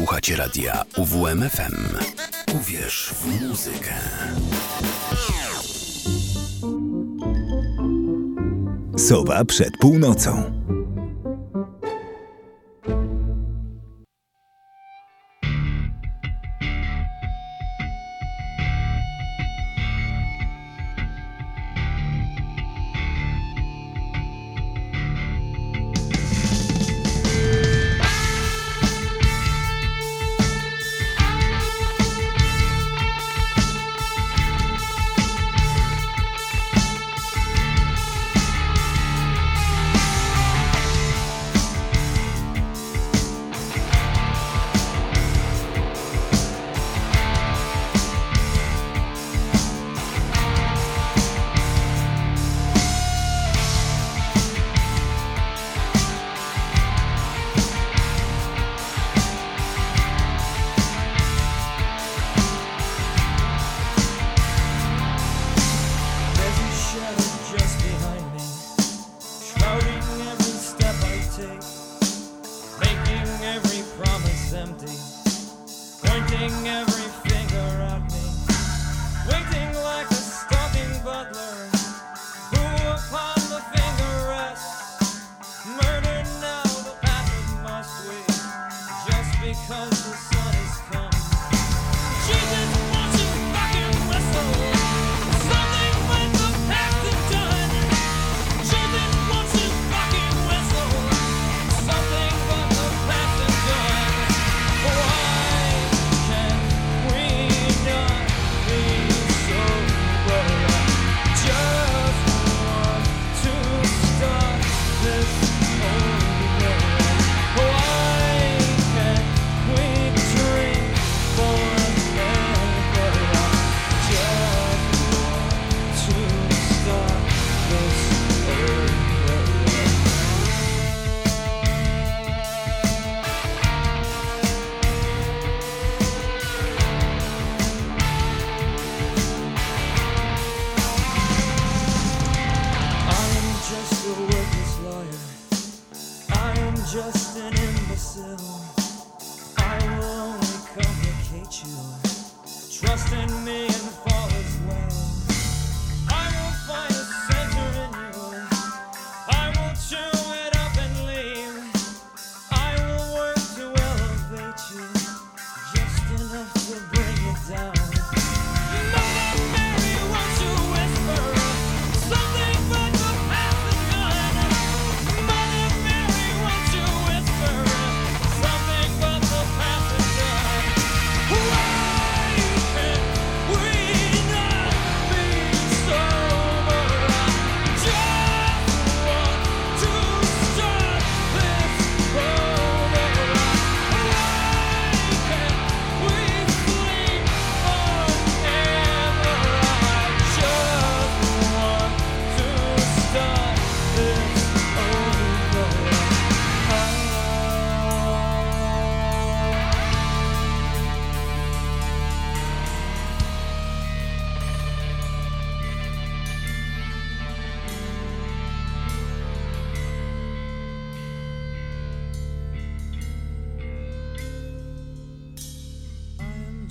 Słuchacie radia UWMFM. Uwierz w muzykę. Sowa przed północą.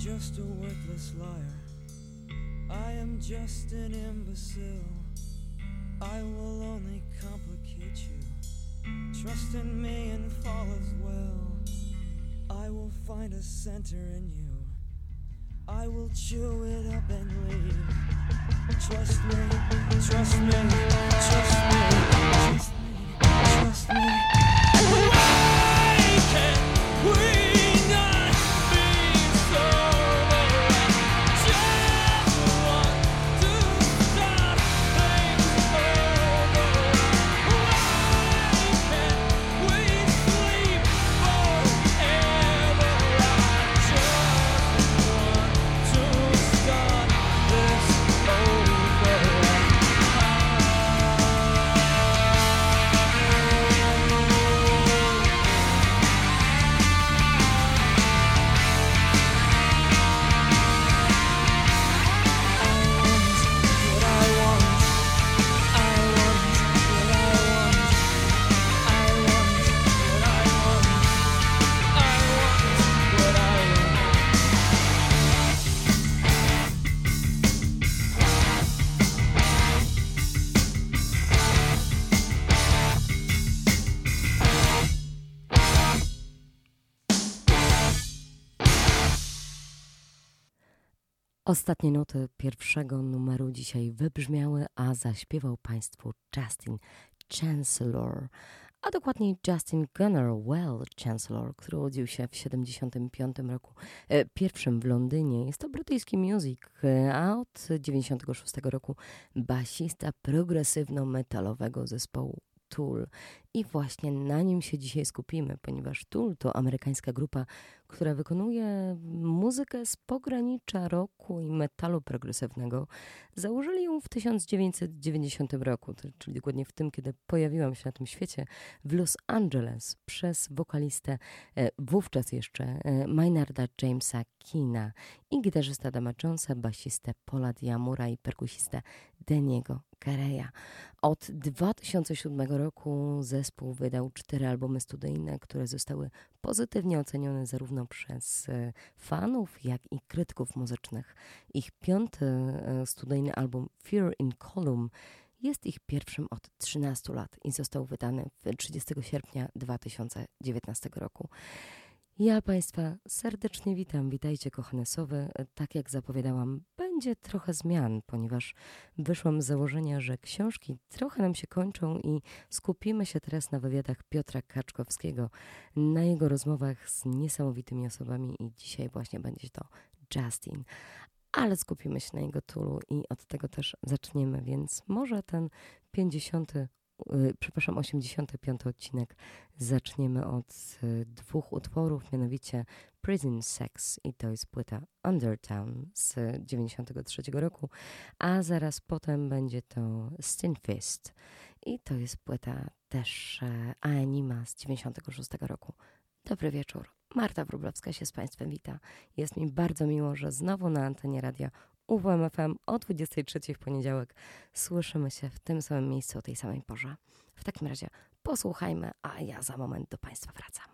just a worthless liar. I am just an imbecile. I will only complicate you. Trust in me and fall as well. I will find a center in you. I will chew it up and leave. Trust me, trust me, trust me, trust me, trust me. Why can't we? Ostatnie nuty pierwszego numeru dzisiaj wybrzmiały, a zaśpiewał Państwu Justin Chancellor, a dokładniej Justin Gunnar Well Chancellor, który urodził się w 1975 roku, e, pierwszym w Londynie. Jest to brytyjski music, e, a od 1996 roku basista progresywno-metalowego zespołu Tool. I właśnie na nim się dzisiaj skupimy, ponieważ Tool to amerykańska grupa, która wykonuje muzykę z pogranicza roku i metalu progresywnego. Założyli ją w 1990 roku, czyli dokładnie w tym, kiedy pojawiłam się na tym świecie w Los Angeles przez wokalistę e, wówczas jeszcze e, Maynarda Jamesa Keena i gitarzysta Dama Jonesa, basistę Paula Diamura i perkusistę Deniego Careya. Od 2007 roku zespół wydał cztery albumy studyjne, które zostały pozytywnie ocenione zarówno przez e, fanów, jak i krytyków muzycznych. Ich piąty e, studyjny album Fear in Column jest ich pierwszym od 13 lat i został wydany 30 sierpnia 2019 roku. Ja Państwa serdecznie witam. Witajcie, kochane sowy. Tak jak zapowiadałam, będzie trochę zmian, ponieważ wyszłam z założenia, że książki trochę nam się kończą i skupimy się teraz na wywiadach Piotra Kaczkowskiego, na jego rozmowach z niesamowitymi osobami i dzisiaj właśnie będzie to Justin. Ale skupimy się na jego tulu i od tego też zaczniemy, więc może ten 50 Y, przepraszam, 85 odcinek zaczniemy od y, dwóch utworów, mianowicie Prison Sex i to jest płyta Undertown z 93 roku, a zaraz potem będzie to Stinfist i to jest płyta też e, Anima z 96 roku. Dobry wieczór. Marta Wróblewska się z Państwem wita. Jest mi bardzo miło, że znowu na antenie radia UWMFM o 23 w poniedziałek. Słyszymy się w tym samym miejscu o tej samej porze. W takim razie posłuchajmy, a ja za moment do Państwa wracam.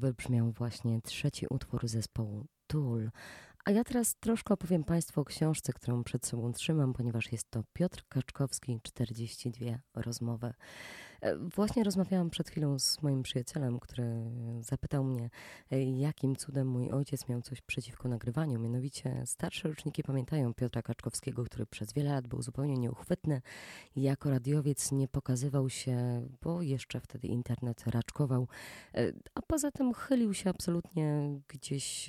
Wybrzmiał właśnie trzeci utwór zespołu Tool. A ja teraz troszkę opowiem Państwu o książce, którą przed sobą trzymam, ponieważ jest to Piotr Kaczkowski, 42 rozmowy. E, właśnie rozmawiałam przed chwilą z moim przyjacielem, który zapytał mnie, e, jakim cudem mój ojciec miał coś przeciwko nagrywaniu. Mianowicie starsze roczniki pamiętają Piotra Kaczkowskiego, który przez wiele lat był zupełnie nieuchwytny. Jako radiowiec nie pokazywał się, bo jeszcze wtedy internet raczkował, e, a poza tym chylił się absolutnie gdzieś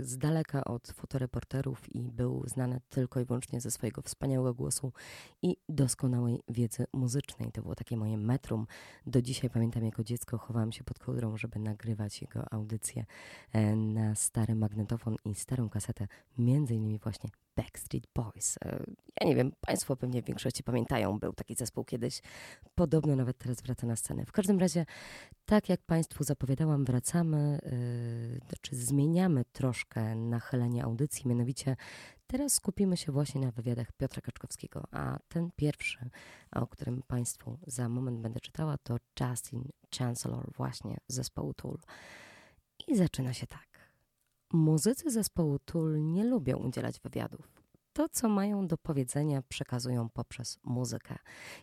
z daleka od fotoreporterów i był znany tylko i wyłącznie ze swojego wspaniałego głosu i doskonałej wiedzy muzycznej. To było takie moje metrum. Do dzisiaj pamiętam, jako dziecko chowałam się pod kołdrą, żeby nagrywać jego audycje e, na stary magnetofon i starą kasetę, między innymi właśnie Backstreet Boys. E, ja nie wiem, Państwo pewnie w większości pamiętają, był taki zespół kiedyś. Podobno nawet teraz wraca na scenę. W każdym razie, tak jak Państwu zapowiadałam, wracamy, yy, znaczy zmieniamy troszkę nachylenie audycji, mianowicie teraz skupimy się właśnie na wywiadach Piotra Kaczkowskiego, a ten pierwszy, o którym Państwu za moment będę czytała, to Justin Chancellor właśnie z zespołu Tool. I zaczyna się tak. Muzycy zespołu Tool nie lubią udzielać wywiadów. To, co mają do powiedzenia, przekazują poprzez muzykę.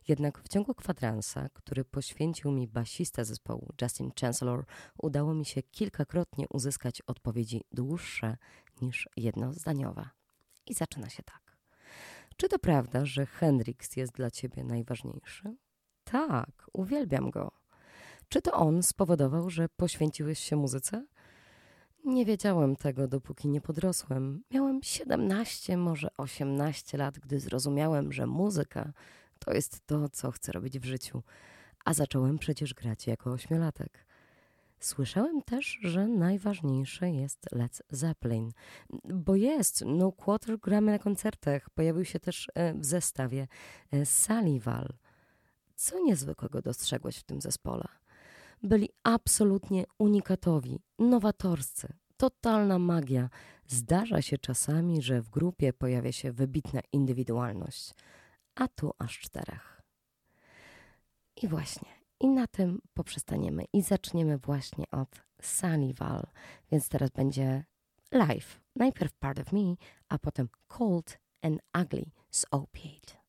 Jednak w ciągu kwadransa, który poświęcił mi basista zespołu Justin Chancellor, udało mi się kilkakrotnie uzyskać odpowiedzi dłuższe niż jednozdaniowe. I zaczyna się tak. Czy to prawda, że Hendrix jest dla ciebie najważniejszy? Tak, uwielbiam go. Czy to on spowodował, że poświęciłeś się muzyce? Nie wiedziałem tego, dopóki nie podrosłem. Miałem 17, może 18 lat, gdy zrozumiałem, że muzyka to jest to, co chcę robić w życiu. A zacząłem przecież grać jako ośmiolatek. Słyszałem też, że najważniejsze jest Led Zeppelin, bo jest No Quarter gramy na koncertach. Pojawił się też e, w zestawie e, Salival. Co niezwykłego dostrzegłeś w tym zespole? byli absolutnie unikatowi, nowatorscy, totalna magia. Zdarza się czasami, że w grupie pojawia się wybitna indywidualność, a tu aż czterech. I właśnie, i na tym poprzestaniemy i zaczniemy właśnie od Sunnyval, więc teraz będzie live. Najpierw Part of Me, a potem Cold and Ugly z Opiate.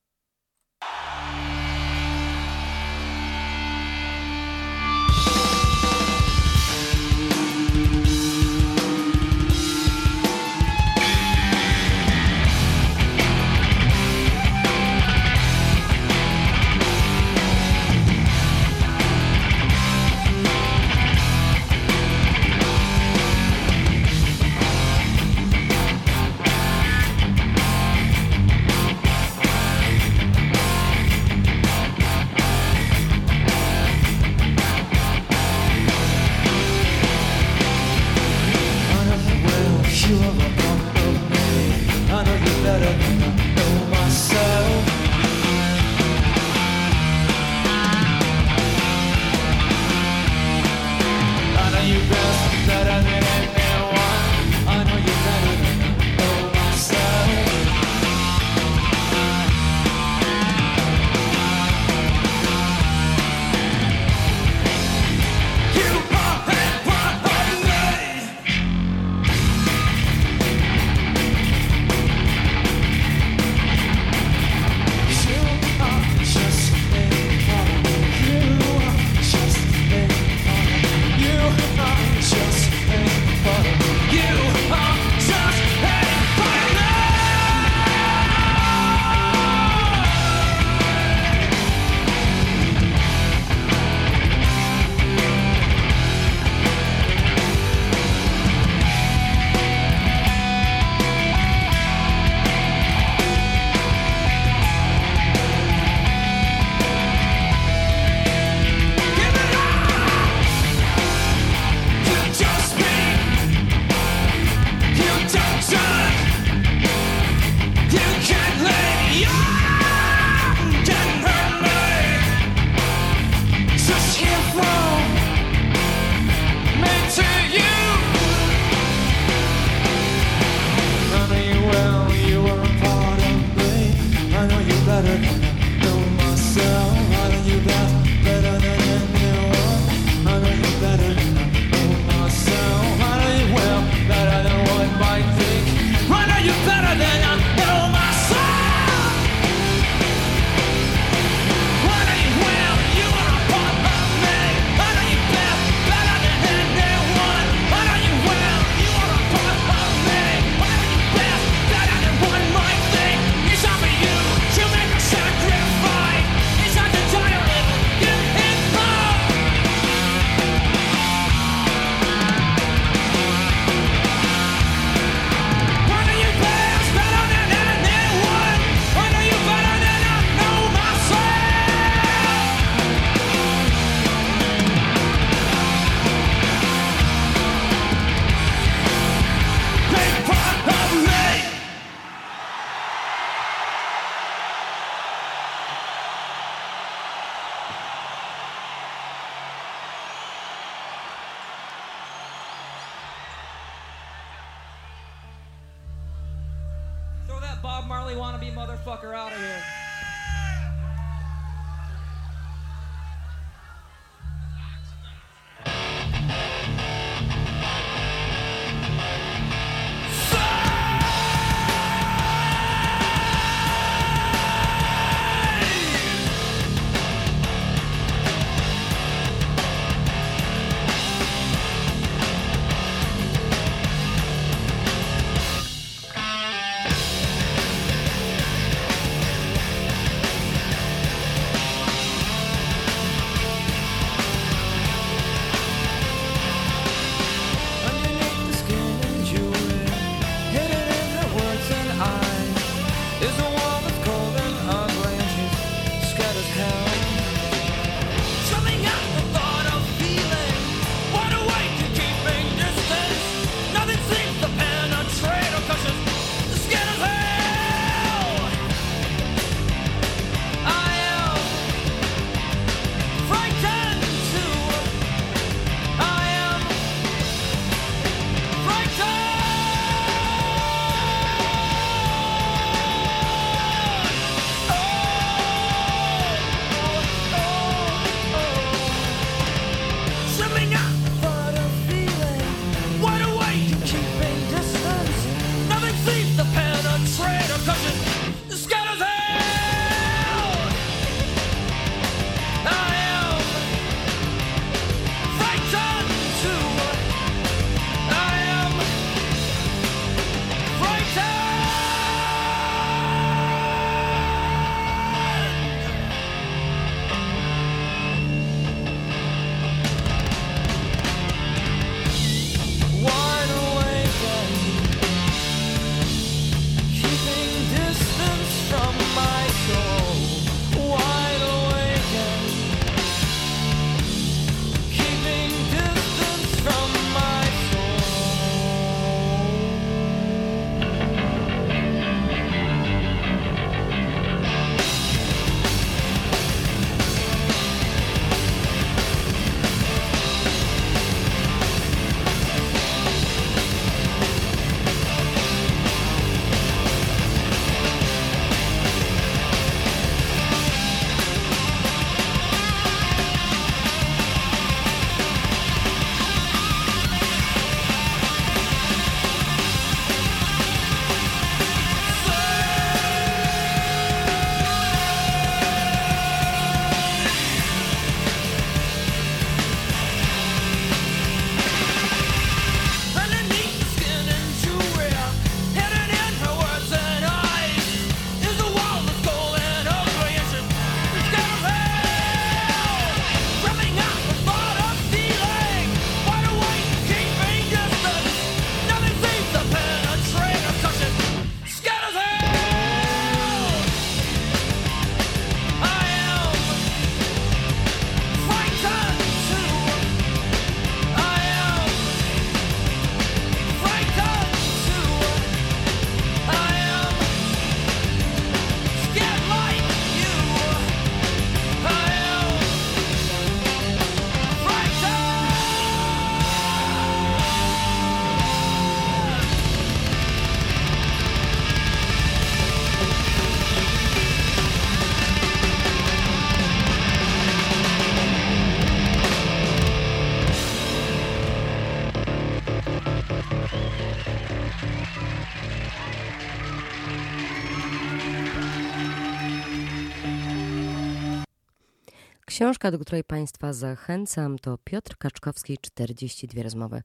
Książka, do której Państwa zachęcam, to Piotr Kaczkowski 42 rozmowy.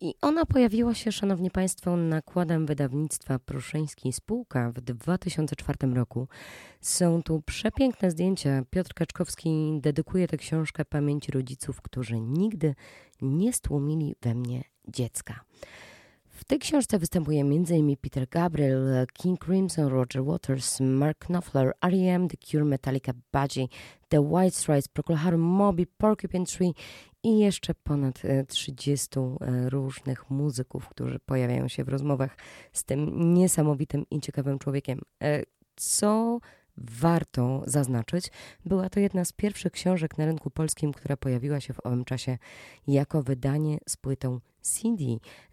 I ona pojawiła się, Szanowni Państwo, nakładem wydawnictwa Pruszyński Spółka w 2004 roku. Są tu przepiękne zdjęcia. Piotr Kaczkowski dedykuje tę książkę pamięci rodziców, którzy nigdy nie stłumili we mnie dziecka. Tej książce występuje m.in. Peter Gabriel, King Crimson, Roger Waters, Mark Knopfler, R.E.M., The Cure, Metallica, Budgie, The White Stripes, Procol Moby, Porcupine Tree i jeszcze ponad e, 30 e, różnych muzyków, którzy pojawiają się w rozmowach z tym niesamowitym i ciekawym człowiekiem. E, Co warto zaznaczyć. Była to jedna z pierwszych książek na rynku polskim, która pojawiła się w owym czasie jako wydanie z płytą CD.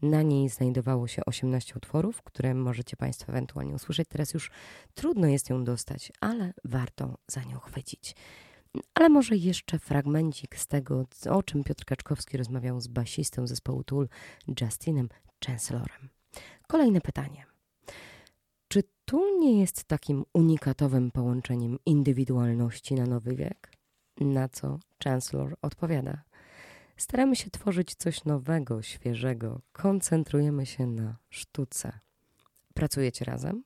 Na niej znajdowało się 18 utworów, które możecie Państwo ewentualnie usłyszeć. Teraz już trudno jest ją dostać, ale warto za nią chwycić. Ale może jeszcze fragmencik z tego, o czym Piotr Kaczkowski rozmawiał z basistą zespołu Tool, Justinem Chancellorem. Kolejne pytanie. Tool nie jest takim unikatowym połączeniem indywidualności na nowy wiek? Na co Chancellor odpowiada. Staramy się tworzyć coś nowego, świeżego. Koncentrujemy się na sztuce. Pracujecie razem?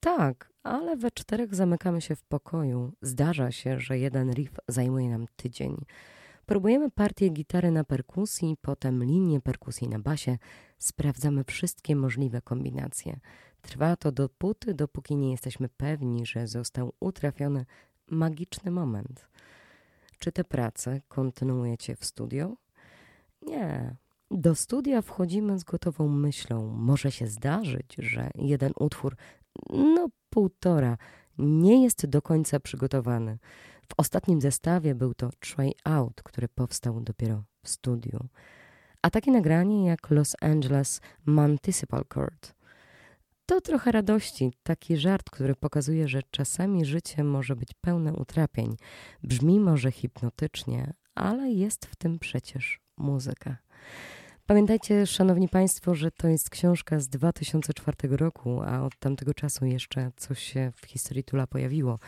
Tak, ale we czterech zamykamy się w pokoju. Zdarza się, że jeden riff zajmuje nam tydzień. Próbujemy partię gitary na perkusji, potem linię perkusji na basie. Sprawdzamy wszystkie możliwe kombinacje. Trwa to dopóty, dopóki nie jesteśmy pewni, że został utrafiony magiczny moment. Czy te prace kontynuujecie w studio? Nie. Do studia wchodzimy z gotową myślą. Może się zdarzyć, że jeden utwór, no półtora, nie jest do końca przygotowany. W ostatnim zestawie był to Try Out, który powstał dopiero w studiu. A takie nagranie jak Los Angeles Municipal Court. To trochę radości, taki żart, który pokazuje, że czasami życie może być pełne utrapień. Brzmi może hipnotycznie, ale jest w tym przecież muzyka. Pamiętajcie, szanowni państwo, że to jest książka z 2004 roku, a od tamtego czasu jeszcze coś się w historii Tula pojawiło.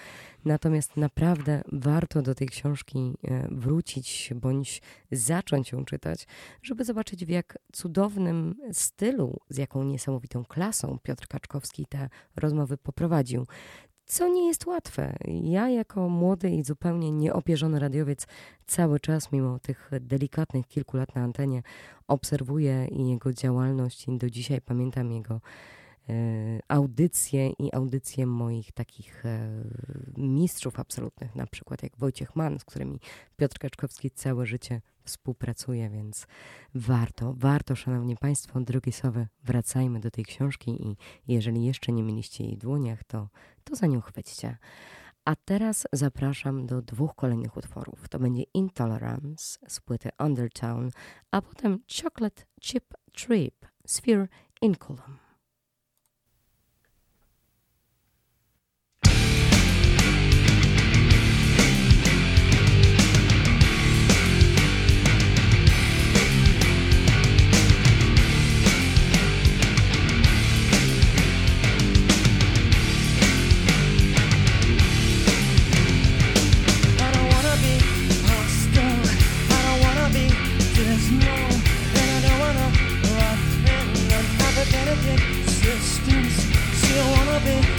Natomiast naprawdę warto do tej książki e, wrócić bądź zacząć ją czytać, żeby zobaczyć w jak cudownym stylu, z jaką niesamowitą klasą Piotr Kaczkowski te rozmowy poprowadził co nie jest łatwe. Ja, jako młody i zupełnie nieopierzony radiowiec, cały czas, mimo tych delikatnych kilku lat na antenie, obserwuję jego działalność i do dzisiaj pamiętam jego e, audycje i audycje moich takich e, mistrzów absolutnych, na przykład jak Wojciech Mann, z którymi Piotr Kaczkowski całe życie współpracuje, więc warto, warto, szanowni państwo, drogie sowy, wracajmy do tej książki i jeżeli jeszcze nie mieliście jej w dłoniach, to, to za nią chwyćcie. A teraz zapraszam do dwóch kolejnych utworów. To będzie Intolerance z płyty Undertown, a potem Chocolate Chip Trip, Sphere Inculum. love it.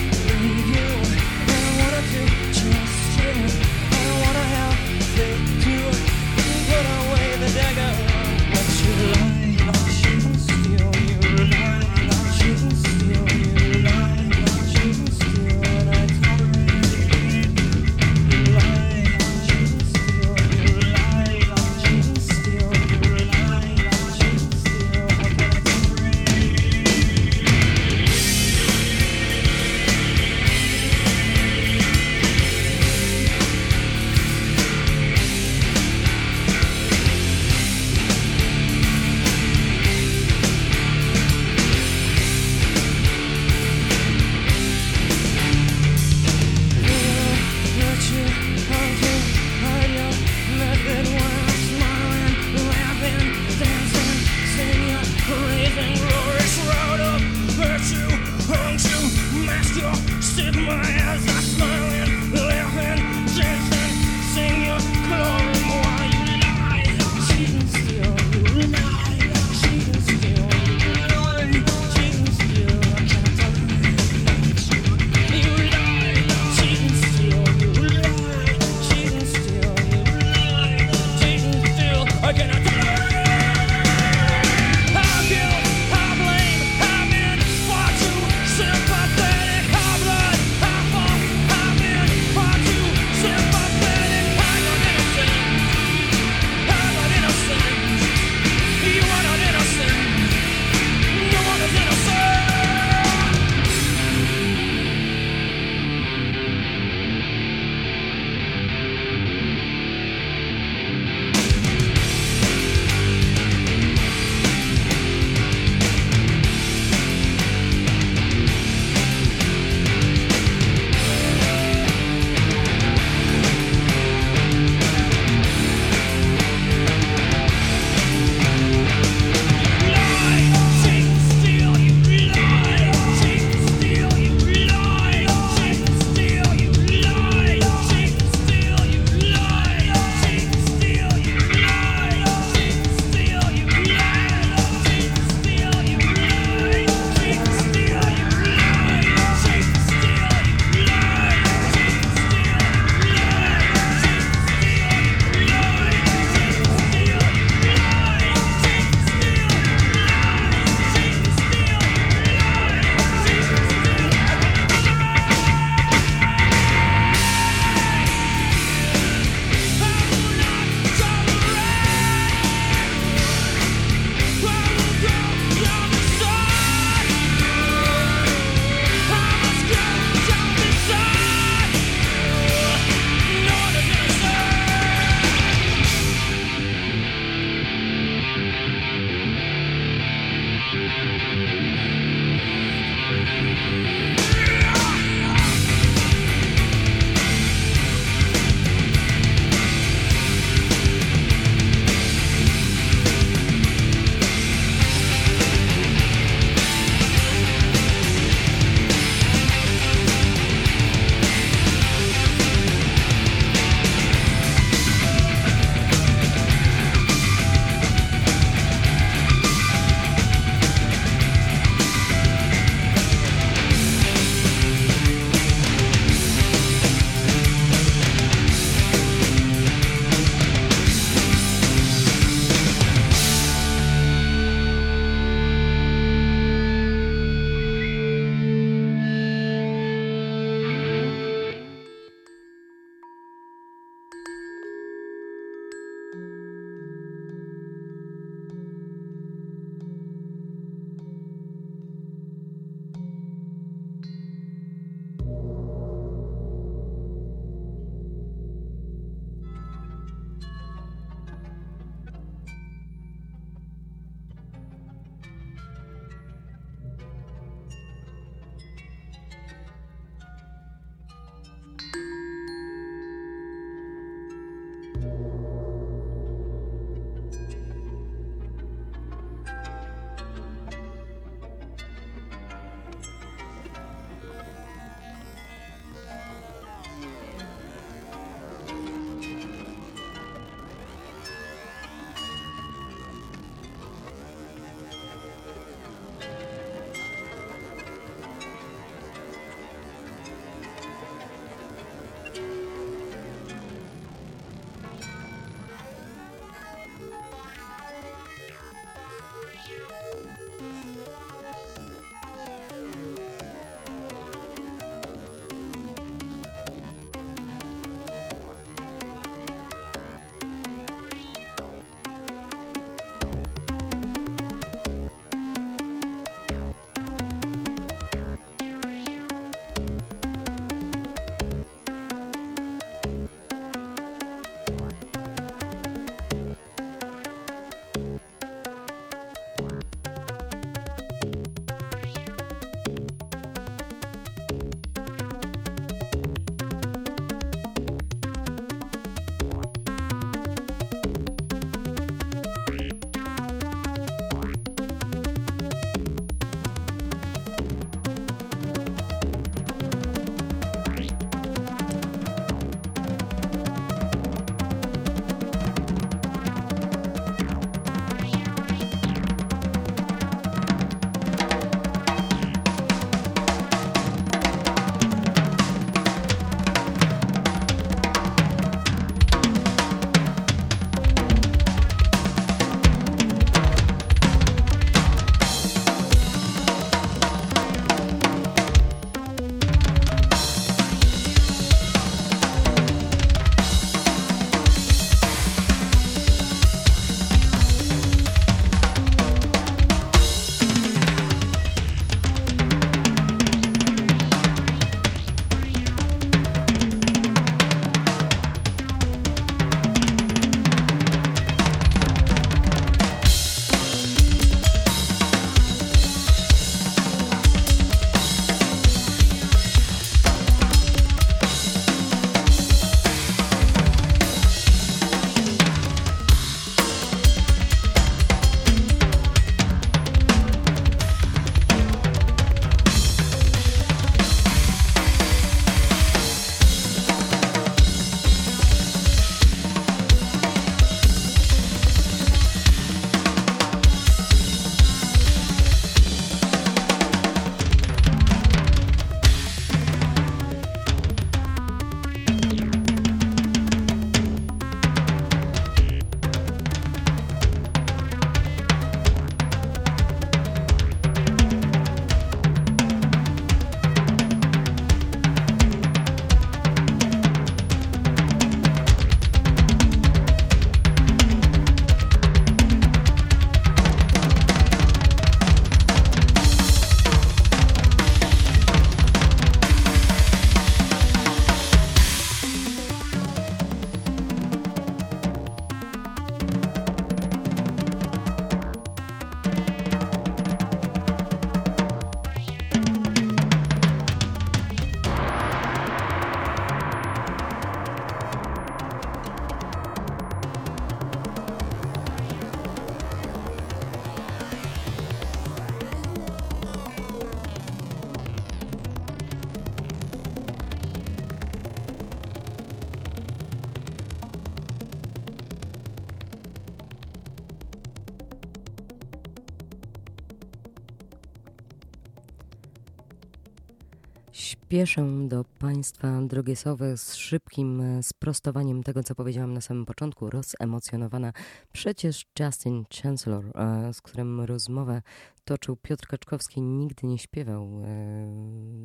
Śpieszę do Państwa, drogie sowy, z szybkim e, sprostowaniem tego, co powiedziałam na samym początku. Rozemocjonowana przecież Justin Chancellor, e, z którym rozmowę toczył Piotr Kaczkowski, nigdy nie śpiewał e,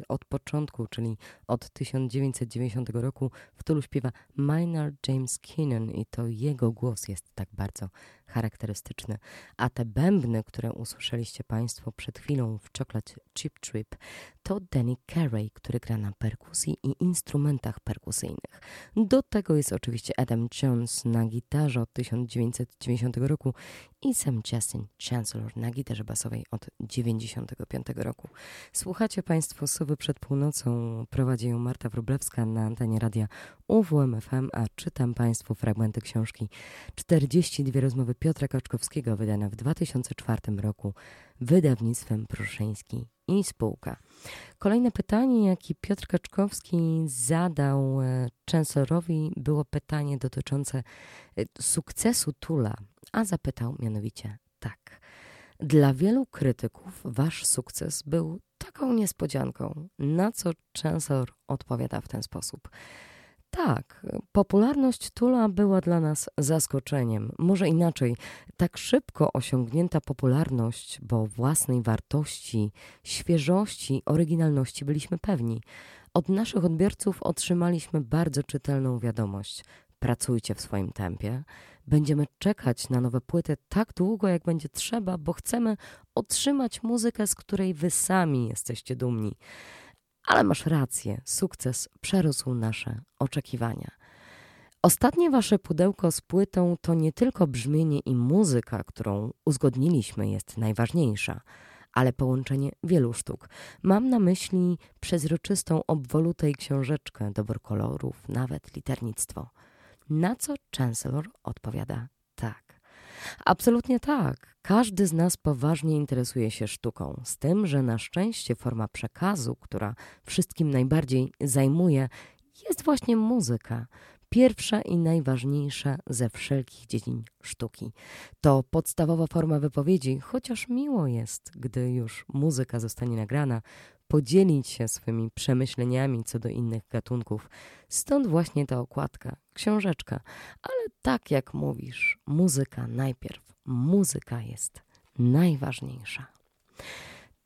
od początku, czyli od 1990 roku. W tylu śpiewa Maynard James Keenan i to jego głos jest tak bardzo charakterystyczny. A te bębny, które usłyszeliście Państwo przed chwilą w Chocolate Chip Trip, to Danny Carey, który gra na perkusji i instrumentach perkusyjnych. Do tego jest oczywiście Adam Jones na gitarze od 1990 roku i sam Justin Chancellor na gitarze basowej od 1995 roku. Słuchacie Państwo Sowy przed północą, prowadzi ją Marta Wróblewska na antenie radia UWMFM, a czytam Państwu fragmenty książki 42 rozmowy Piotra Kaczkowskiego wydane w 2004 roku wydawnictwem Pruszyński i spółka. Kolejne pytanie, jakie Piotr Kaczkowski zadał e, Chancellorowi, było pytanie dotyczące e, sukcesu Tula, a zapytał mianowicie tak. Dla wielu krytyków wasz sukces był taką niespodzianką, na co Chancellor odpowiada w ten sposób. Tak, popularność Tula była dla nas zaskoczeniem. Może inaczej, tak szybko osiągnięta popularność, bo własnej wartości, świeżości, oryginalności byliśmy pewni. Od naszych odbiorców otrzymaliśmy bardzo czytelną wiadomość. Pracujcie w swoim tempie. Będziemy czekać na nowe płyty tak długo, jak będzie trzeba, bo chcemy otrzymać muzykę, z której wy sami jesteście dumni. Ale masz rację, sukces przerósł nasze oczekiwania. Ostatnie wasze pudełko z płytą to nie tylko brzmienie i muzyka, którą uzgodniliśmy, jest najważniejsza, ale połączenie wielu sztuk. Mam na myśli przezroczystą obwolutę i książeczkę, dobór kolorów, nawet liternictwo. Na co Chancellor odpowiada tak. Absolutnie tak. Każdy z nas poważnie interesuje się sztuką, z tym, że na szczęście forma przekazu, która wszystkim najbardziej zajmuje, jest właśnie muzyka. Pierwsza i najważniejsza ze wszelkich dziedzin sztuki. To podstawowa forma wypowiedzi, chociaż miło jest, gdy już muzyka zostanie nagrana, podzielić się swymi przemyśleniami co do innych gatunków. Stąd właśnie ta okładka, książeczka. Ale tak jak mówisz, muzyka najpierw. Muzyka jest najważniejsza.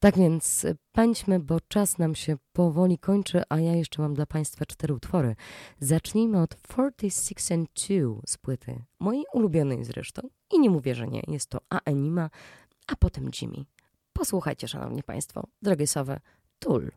Tak więc pędźmy, bo czas nam się powoli kończy, a ja jeszcze mam dla Państwa cztery utwory. Zacznijmy od 46 and 2 z płyty, mojej ulubionej zresztą. I nie mówię, że nie, jest to Aenima, a potem Jimmy. Posłuchajcie, Szanowni Państwo, drogie sowe, toll.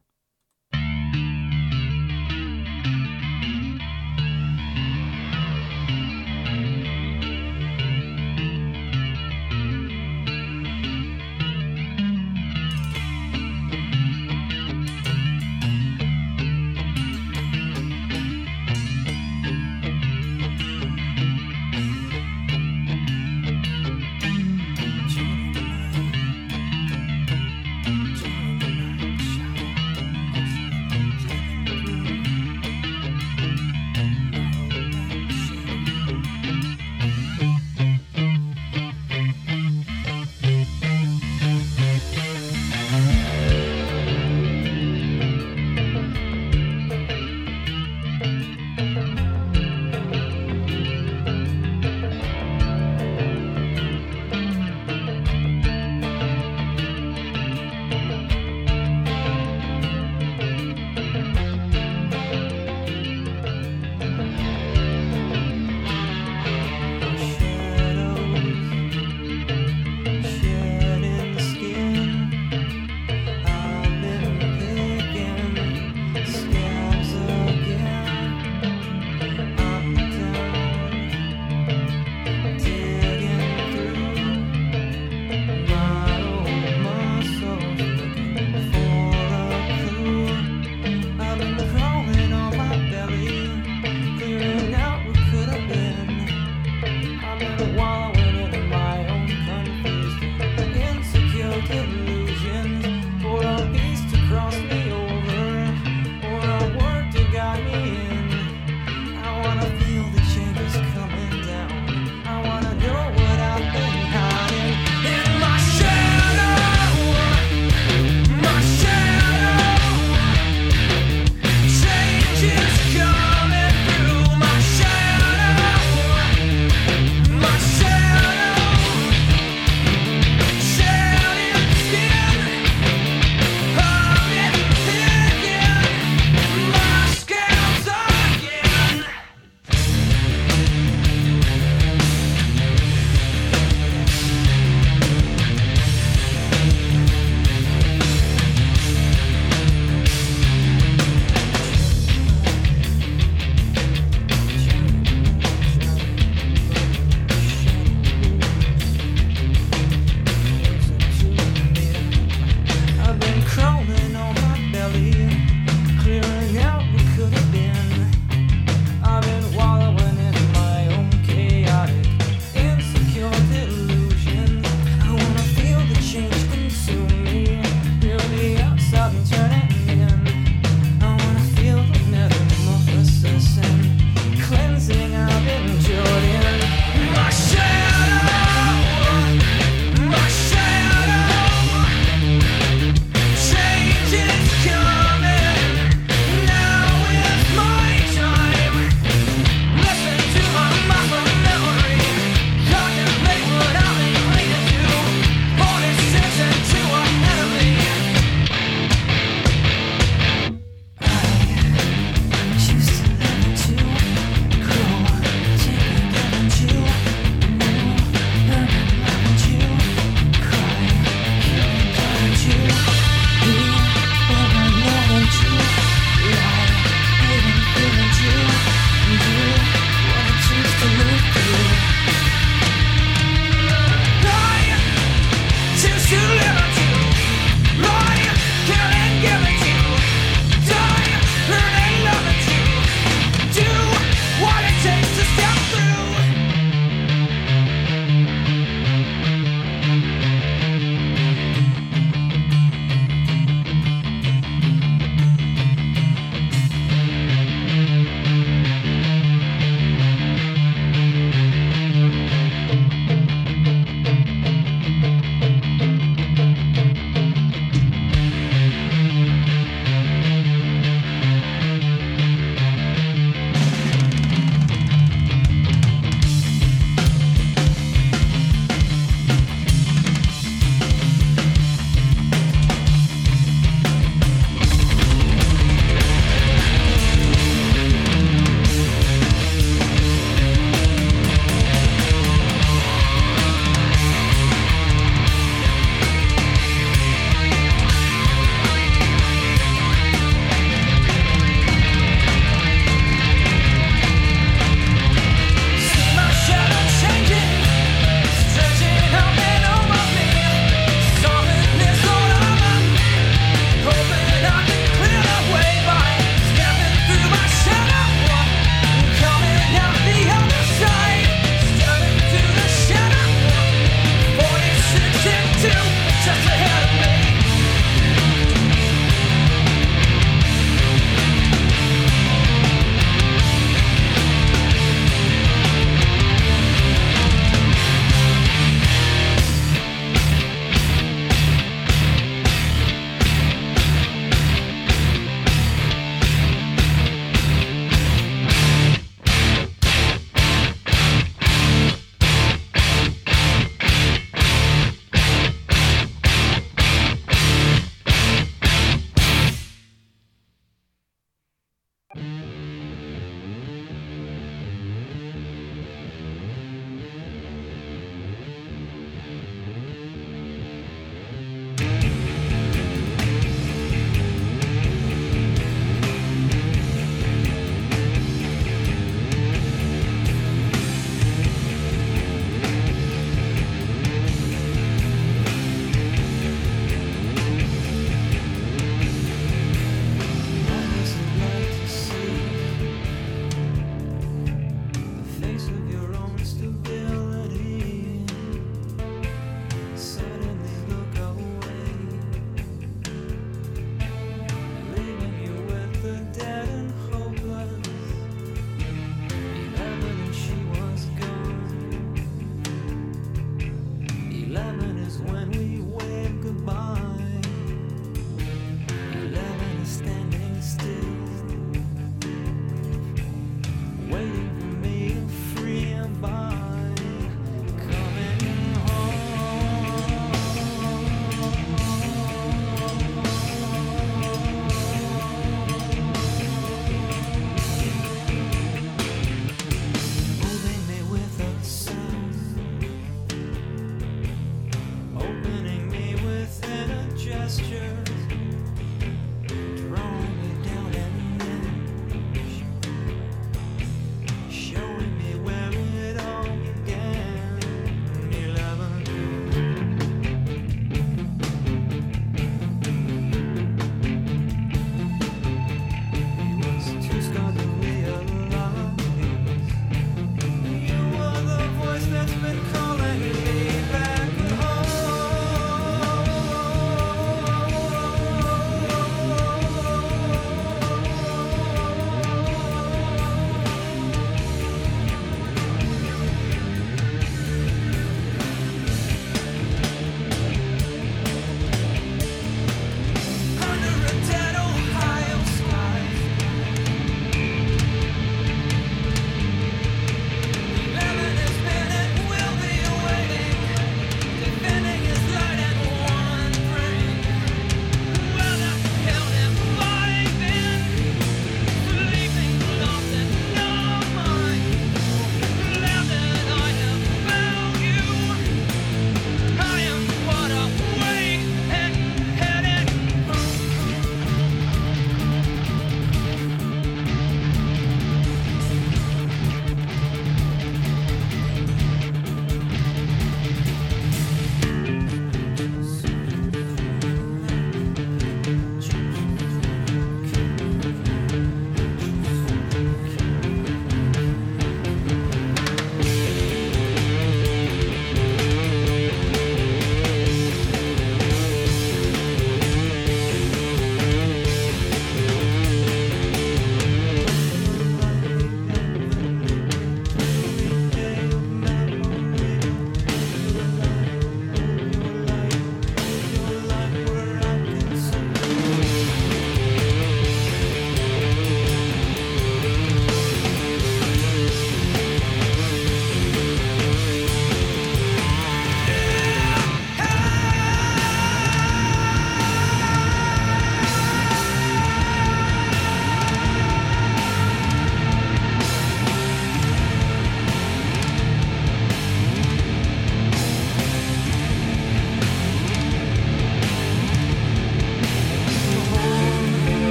sure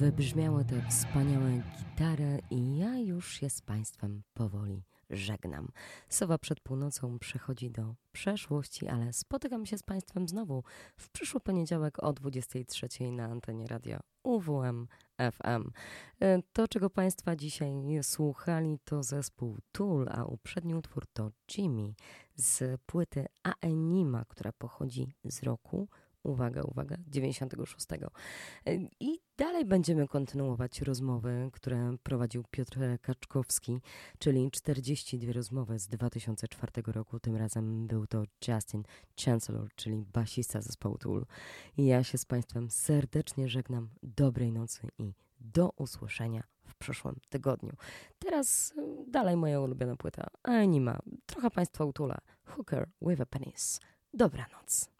wybrzmiały te wspaniałe gitary i ja już się z Państwem powoli żegnam. Sowa przed północą przechodzi do przeszłości, ale spotykam się z Państwem znowu w przyszły poniedziałek o 23 na antenie radio UWM FM. E, to, czego Państwa dzisiaj słuchali, to zespół Tool, a uprzedni utwór to Jimmy z płyty Aenima, która pochodzi z roku uwaga, uwaga, 96. I dalej będziemy kontynuować rozmowy, które prowadził Piotr Kaczkowski, czyli 42 rozmowy z 2004 roku. Tym razem był to Justin Chancellor, czyli basista zespołu Tool. I ja się z Państwem serdecznie żegnam. Dobrej nocy i do usłyszenia w przyszłym tygodniu. Teraz y, dalej moja ulubiona płyta Anima. Trochę Państwa utula. Hooker with a penis. Dobranoc.